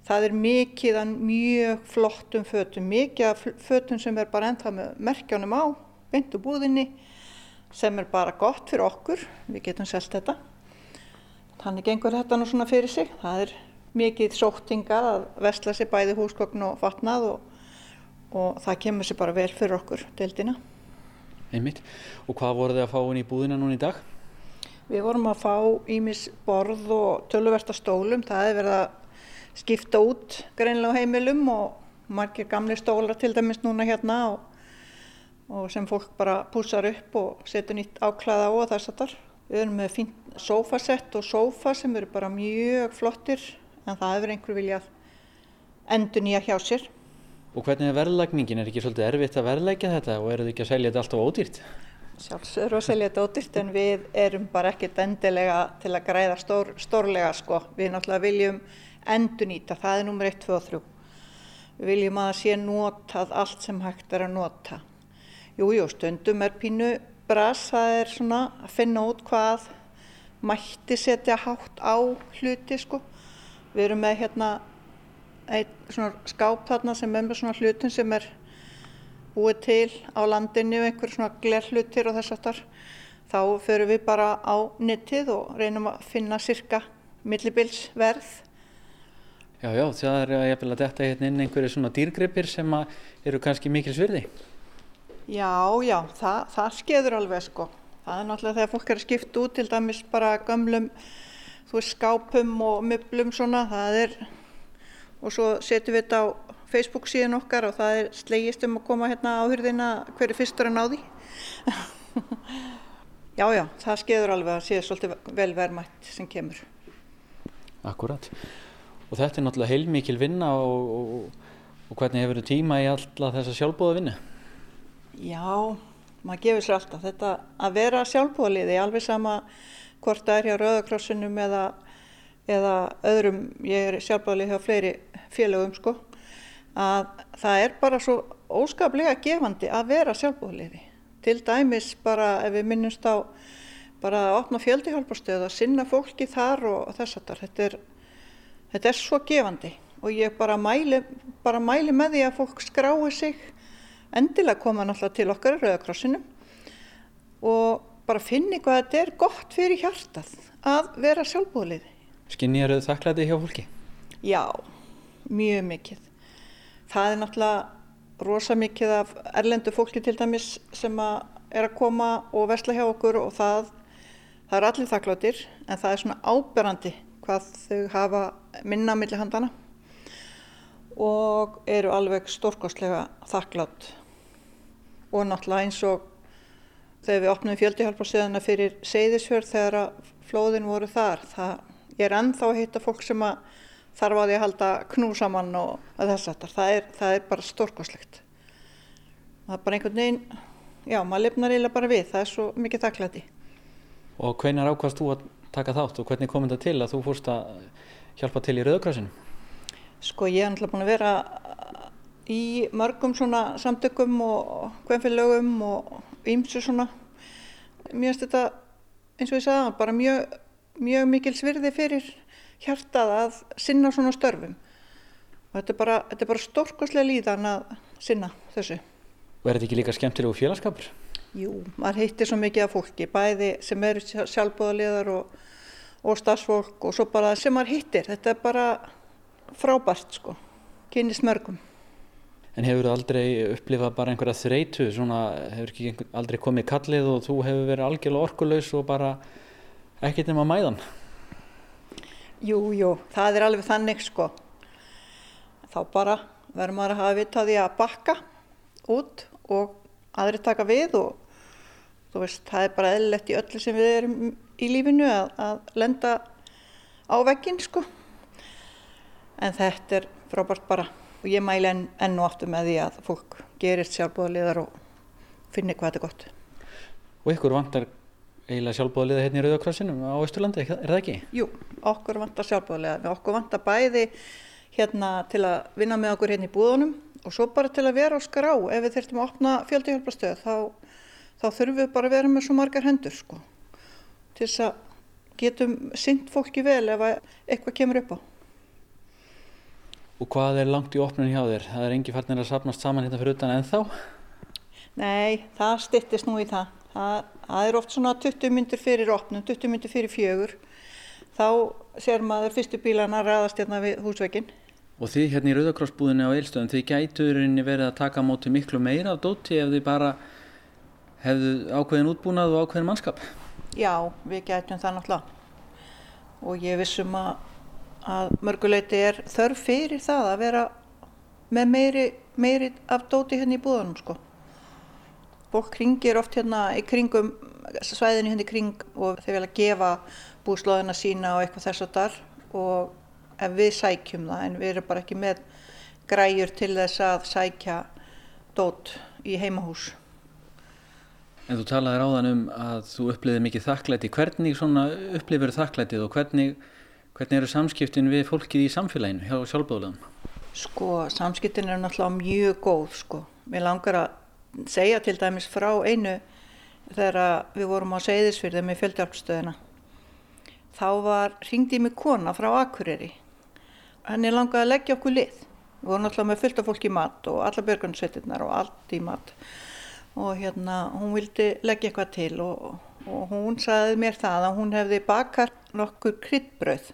það er mikið að mjög flottum fötum, mikið af fötum sem er bara ennþá með merkjánum á, beintu búðinni, sem er bara gott fyrir okkur, við getum selgt þetta. Þannig gengur þetta nú svona fyrir sig, það er mikið sóttingað að vestla sér bæði húsgogn og fatnað og, og það kemur sér bara vel fyrir okkur deildina. Einmitt. Og hvað voru þið að fá inn í búðina núna í dag? Við vorum að fá ímis borð og tölversta stólum. Það hefur verið að skipta út greinlega heimilum og margir gamli stólar til dæmis núna hérna og, og sem fólk bara púsar upp og setur nýtt áklæða á og þess að þar. Við erum með fínt sófasett og sófa sem eru bara mjög flottir en það hefur einhver viljað endur nýja hjá sér. Og hvernig er verðlagningin? Er ekki svolítið erfitt að verðlækja þetta og eru þið ekki að selja þetta alltaf ódýrt? Sjálfsögur að selja þetta ódýrt en við erum bara ekkert endilega til að græða stór, stórlega sko. Við náttúrulega viljum endur nýta, það er nummer 1, 2 og 3. Við viljum að það sé notað allt sem hægt er að nota. Jújú, jú, stundum er pínu bras, það er svona að finna út hvað mætti setja hátt á hluti sko. Við erum með hérna einn svona skáp þarna sem er með svona hlutin sem er búið til á landinu einhver svona glerhlutir og þess aftar þá förum við bara á nettið og reynum að finna cirka millibilsverð Já, já, það er ég vil að detta hérna inn einhverju svona dýrgripir sem eru kannski mikil svirði Já, já, það, það skeður alveg sko. Það er náttúrulega þegar fólk er að skipta út til dæmis bara gömlum þú veist skápum og möblum svona það er og svo setjum við þetta á Facebook síðan okkar og það er slegist um að koma hérna á hurðina hverju fyrstur að ná því. já, já, það skeður alveg að séu svolítið velvermætt sem kemur. Akkurat. Og þetta er náttúrulega heilmikil vinna og, og, og hvernig hefur þú tíma í alla þessa sjálfbóða vinna? Já, maður gefur sér alltaf. Þetta að vera sjálfbóðaliði, alveg sama hvort það er hjá Rauðakrossinum eða, eða öðrum, ég er sjálfbóðalið hjá fleiri félögum sko, að það er bara svo óskaplega gefandi að vera sjálfbúðliði. Til dæmis bara ef við minnumst á bara að opna fjöldihjálparstöð að sinna fólki þar og þess að þetta er, þetta er svo gefandi og ég bara mæli, bara mæli með því að fólk skrái sig endilega koma náttúrulega til okkar í Rauðakrossinum og bara finni hvað þetta er gott fyrir hjartað að vera sjálfbúðliði. Skinnjar þau þakklæti hjá fólki? Já, mjög mikið. Það er náttúrulega rosa mikið af erlendu fólki til dæmis sem að er að koma og vesla hjá okkur og það, það er allir þakkláttir en það er svona áberandi hvað þau hafa minna millir handana og eru alveg stórkostlega þakklátt og náttúrulega eins og þegar við opnum fjöldihjálparsöðuna fyrir Seyðisfjörð þegar að flóðin voru þar það er ennþá að heita fólk sem að þarf á því að halda knúsamann og þess aftar. Það er, það er bara stórkoslegt. Það er bara einhvern veginn, já, maður lefnar eiginlega bara við, það er svo mikið þakklæti. Og hvernig ákvæmst þú að taka þátt og hvernig kom þetta til að þú fórst að hjálpa til í Rauðakrásinu? Sko ég er náttúrulega búin að vera í mörgum svona samtökum og hvernfélögum og ýmsu svona. Mér finnst þetta, eins og ég sagði, bara mjög, mjög mikil svirði fyrir hjartað að sinna svona störfum og þetta er bara, bara stórkoslega líðan að sinna þessu. Og er þetta ekki líka skemmtilegu félagskapur? Jú, maður heitir svo mikið af fólki, bæði sem eru sjálfbóðaliðar og, og stafsfólk og svo bara sem maður heitir, þetta er bara frábært sko, kynist mörgum. En hefur þú aldrei upplifað bara einhverja þreytu, svona hefur ekki aldrei komið kallið og þú hefur verið algjörlega orkulegs og bara ekkert nema mæðan? Jú, jú, það er alveg þannig sko. Þá bara verður maður að hafa vitaði að bakka út og aðri taka við og þú veist, það er bara eðlilegt í öllu sem við erum í lífinu að, að lenda á veggin sko. En þetta er frábært bara og ég mæli enn, enn og aftur með því að fólk gerist sjálfbóðaliðar og finni hvað þetta er gott. Og ykkur vantar eiginlega sjálfbóðaliða hérna í Rauðakrossinum á Ísturlandi, er það ekki? Jú, okkur vantar sjálfbóðaliða, okkur vantar bæði hérna til að vinna með okkur hérna í búðunum og svo bara til að vera á skrá ef við þurfum að opna fjöldihjálparstöð þá, þá þurfum við bara að vera með svo margar hendur sko til þess að getum synd fólki vel ef eitthvað kemur upp á. Og hvað er langt í opnun hjá þér? Það er engi farnir að sapnast saman hérna fyrir utan en þá? Nei, það stittist nú í það. Það, er oft svona 20 myndur fyrir opnum, 20 myndur fyrir fjögur. Þá ser maður fyrstu bílana ræðast hérna við húsveikin. Og þið hérna í Rauðakrossbúðinu á Eilstöðum, þið gætuðurinni verið að taka móti miklu meira af dóti ef þið bara hefðu ákveðin útbúnað og ákveðin mannskap? Já, við gætum það náttúrulega. Og ég vissum að, að mörguleiti er þörf fyrir það að vera með meiri, meiri af dóti hérna í búðanum sko. Fólk kringir oft hérna í kringum, svæðinni hérna í kring og þeir vilja gefa búslóðina sína og eitthvað þess að þar og ef við sækjum það en við erum bara ekki með græjur til þess að sækja dót í heimahús. En þú talaði ráðan um að þú upplifið mikið þakklæti. Hvernig upplifir þakklætið og hvernig, hvernig eru samskiptin við fólkið í samfélaginu hjá sjálfbóðlegum? Sko, samskiptin eru náttúrulega mjög góð sko. Mér langar að segja til dæmis frá einu þegar við vorum á Seyðisfyrði með fjöldhjálpstöðina. Þá var ringdið mig kona frá Akureyri. Henni langaði að leggja okkur lið. Við vorum náttúrulega með fullt af fólk í mat og alla björgunsveitirnar og allt í mat og hérna hún vildi leggja eitthvað til og, og hún saði mér það að hún hefði bakar nokkur kryddbröð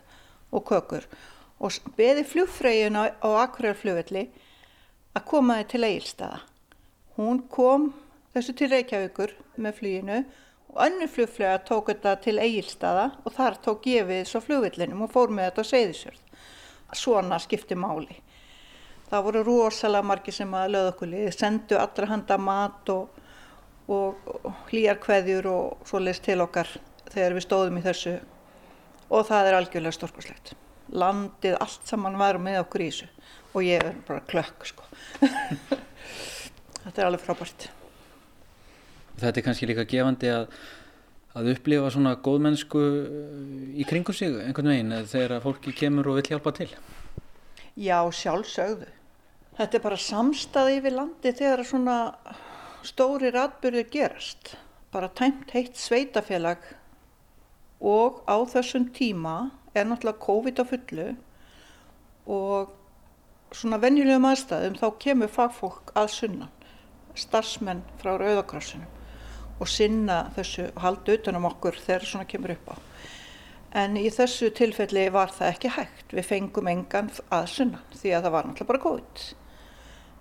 og kökur og beði flugfrögin á, á Akureyarflugvelli að koma þið til Egilstaða. Hún kom þessu til Reykjavíkur með fluginu og önnur flugflöga tók þetta til Egilstaða og þar tók ég við svo flugvellinum og fór með þetta á Seyðisjörð. Svona skipti máli. Það voru rosalega margi sem að löða okkur lið, sendu allra handa mat og, og, og hlýjarkveðjur og svo leist til okkar þegar við stóðum í þessu og það er algjörlega storkoslegt. Landið allt saman var með okkur í þessu og ég er bara klökk sko. Þetta er alveg frábært. Þetta er kannski líka gefandi að, að upplifa svona góðmennsku í kringum sig einhvern veginn þegar fólki kemur og vil hjálpa til. Já, sjálfsögðu. Þetta er bara samstaði yfir landi þegar svona stóri ratbyrðir gerast. Bara tæmt heitt sveitafélag og á þessum tíma er náttúrulega COVID á fullu og svona venjulegum aðstæðum þá kemur fagfólk að sunnan, starfsmenn frá Rauðakrossinum og sinna þessu haldu utanum okkur þegar svona kemur upp á. En í þessu tilfelli var það ekki hægt. Við fengum engan að sunnan því að það var náttúrulega bara COVID.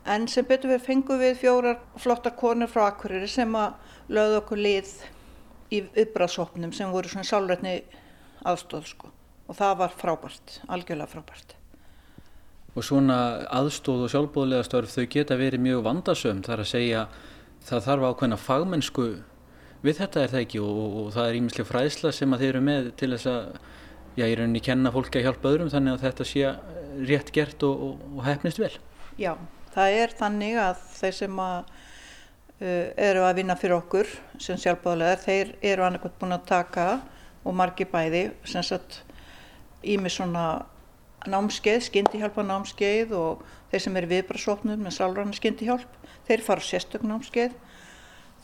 En sem betur við fengum við fjórar flottar konur frá Akureyri sem að lögðu okkur lið í uppræðsopnum sem voru svona sálrætni aðstóð sko. Og það var frábært, algjörlega frábært. Og svona aðstóð og sjálfbóðlega störf þau geta verið mjög vandasöm þar að segja það þarf ákveðna fagmennsku við þetta er það ekki og, og það er ímislega fræðsla sem að þeir eru með til þess að já, ég rauninni kenna fólki að hjálpa öðrum þannig að þetta sé rétt gert og, og, og hefnist vel. Já, það er þannig að þeir sem að, uh, eru að vinna fyrir okkur sem sjálfbáðlega, þeir eru annarkot búin að taka og margi bæði sem sagt ími svona námskeið, skyndihjálpa námskeið og þeir sem eru viðbrasofnum með sálrannu skyndihjálp, þeir fara sérstök námskeið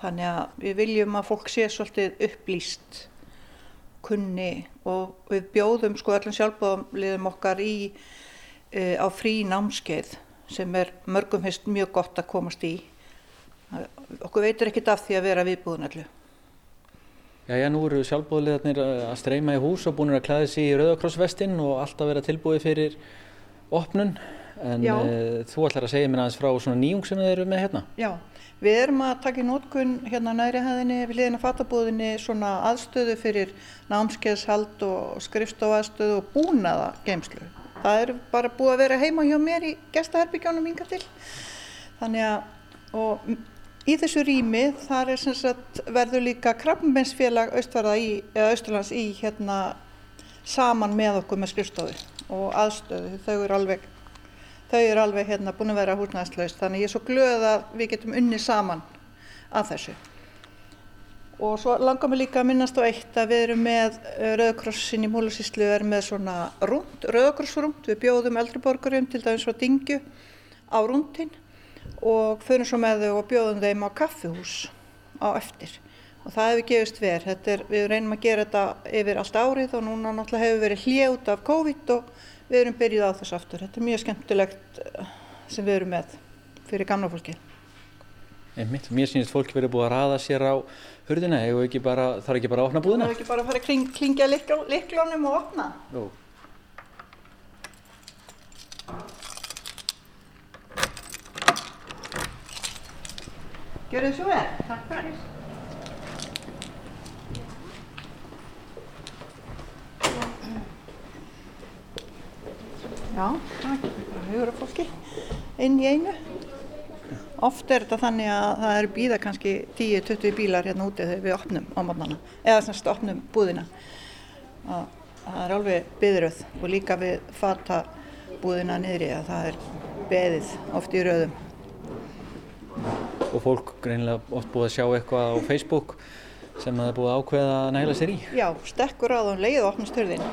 þannig að við viljum að fólk sé svolítið upplýst kunni og við bjóðum sko allir sjálfbáðum okkar í uh, á frí námskeið sem er mörgum hefst mjög gott að komast í. Okkur veitur ekkit af því að vera viðbúðun allir. Já, já, nú eru sjálfbóðliðarnir að streyma í hús og búin að klæða sér í Rauðakrossvestin og alltaf vera tilbúið fyrir opnun. En e, þú ætlar að segja mér aðeins frá svona nýjung sem þið eru með hérna. Já, við erum að taka í nótkun hérna næri hæðinni við liðin að fatabúðinni svona aðstöðu fyrir námskeiðshald og skrifstofaðstöðu og búnaða geimslu það er bara búið að vera heima hjá mér í gestaherbyggjónum yngar til þannig að og í þessu rými þar er sagt verður líka krabbmensfélag Östurlands í hérna saman með okkur með skrifstofu og aðstöðu. Þau eru alveg þau eru alveg hérna búin að vera húsnæðslaust þannig ég er svo glöð að við getum unni saman að þessu. Og svo langar mér líka að minnast á eitt að við erum með eh, Rauðakrossin í Múlasíslu við erum með svona rúnd, Rauðakrossrúnd við bjóðum eldriborgarum til dæmis frá Dingju á rúndin og fyrir svo með þau og bjóðum þeim á kaffihús á eftir og það hefur gefist verð við reynum að gera þetta yfir allt árið og núna náttúrulega hefur verið hljótt af COVID og við erum byrjuð á þess aftur þetta er mjög skemmtilegt eh, sem við erum með fyrir gamla fólki Einmitt, mér sýnist fólk verið búið að raða sér á hurðina, hefur ekki bara, þarf ekki bara að opna búðina? Er ekki bara að fara að kling, klingja liklónum og opna? Jú. Gjör þið svo vel, takk fyrir. Já, það er af fólki. inn í einu. Oft er þetta þannig að það eru býða kannski 10-20 bílar hérna úti þegar við opnum á mótnana, eða semst opnum búðina. Og það er alveg byðröð og líka við fata búðina niðri að það er beðið oft í röðum. Og fólk greinilega oft búið að sjá eitthvað á Facebook sem það er búið að ákveða að næla sér í? Já, stekkur á það um leið og opnast hörðin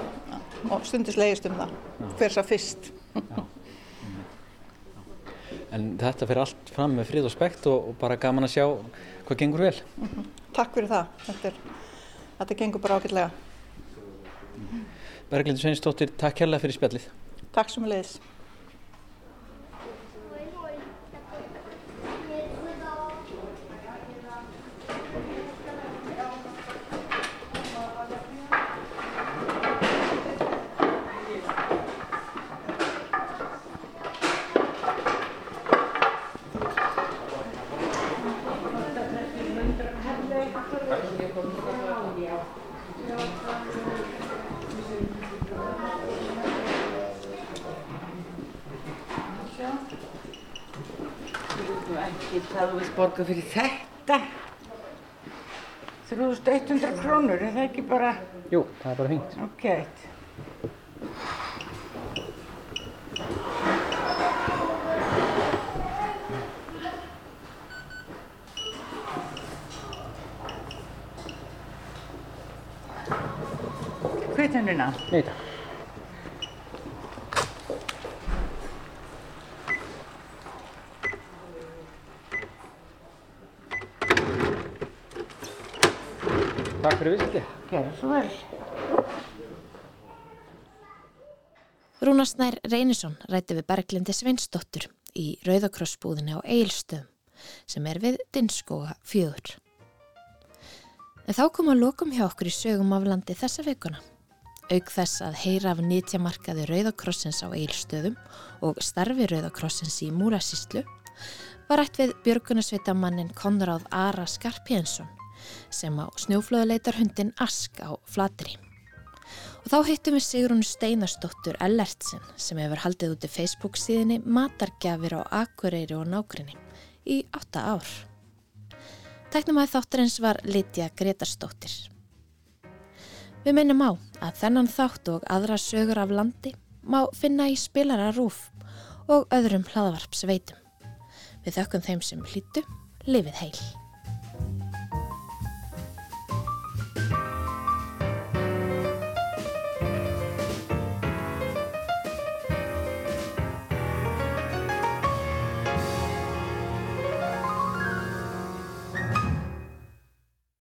og stundis leiðist um það, hver sá fyrst. En þetta fyrir allt fram með frið og spekt og, og bara gaman að sjá hvað gengur vel. Mm -hmm. Takk fyrir það. Þetta, er, þetta gengur bara ágætlega. Berglindur Sveinsdóttir, takk kærlega fyrir spjallið. Takk sem að leiðis. Það þú vilt borga fyrir þetta? 3100 krónur, er það ekki bara Jú, það er bara fengt Ok. Kveitununa? Nei, takk Takk fyrir visslið. Gerðu svo vel. Rúnarsnær Reynisson rætti við Berglindi Sveinsdóttur í Rauðakrossbúðinni á Eilstöðum sem er við Dinskóga fjögur. En þá kom að lokum hjá okkur í sögum af landi þessa vikuna. Aug þess að heyra af nýtjamarkaði Rauðakrossins á Eilstöðum og starfi Rauðakrossins í Múrasíslu var rætt við björgunasveitamannin Konráð Ara Skarpjensson sem á snjóflöðuleitar hundin Ask á Flatri. Og þá heitum við Sigrun Steinarsdóttur Ellertsen sem hefur haldið út í Facebook síðinni Matargjafir á Akureyri og Nákrinni í 8 ár. Tæknum að þátturins var Lítja Gretarsdóttir. Við minnum á að þennan þátt og aðra sögur af landi má finna í spilara rúf og öðrum hlaðvarpsveitum. Við þökkum þeim sem hlýttu, lifið heil.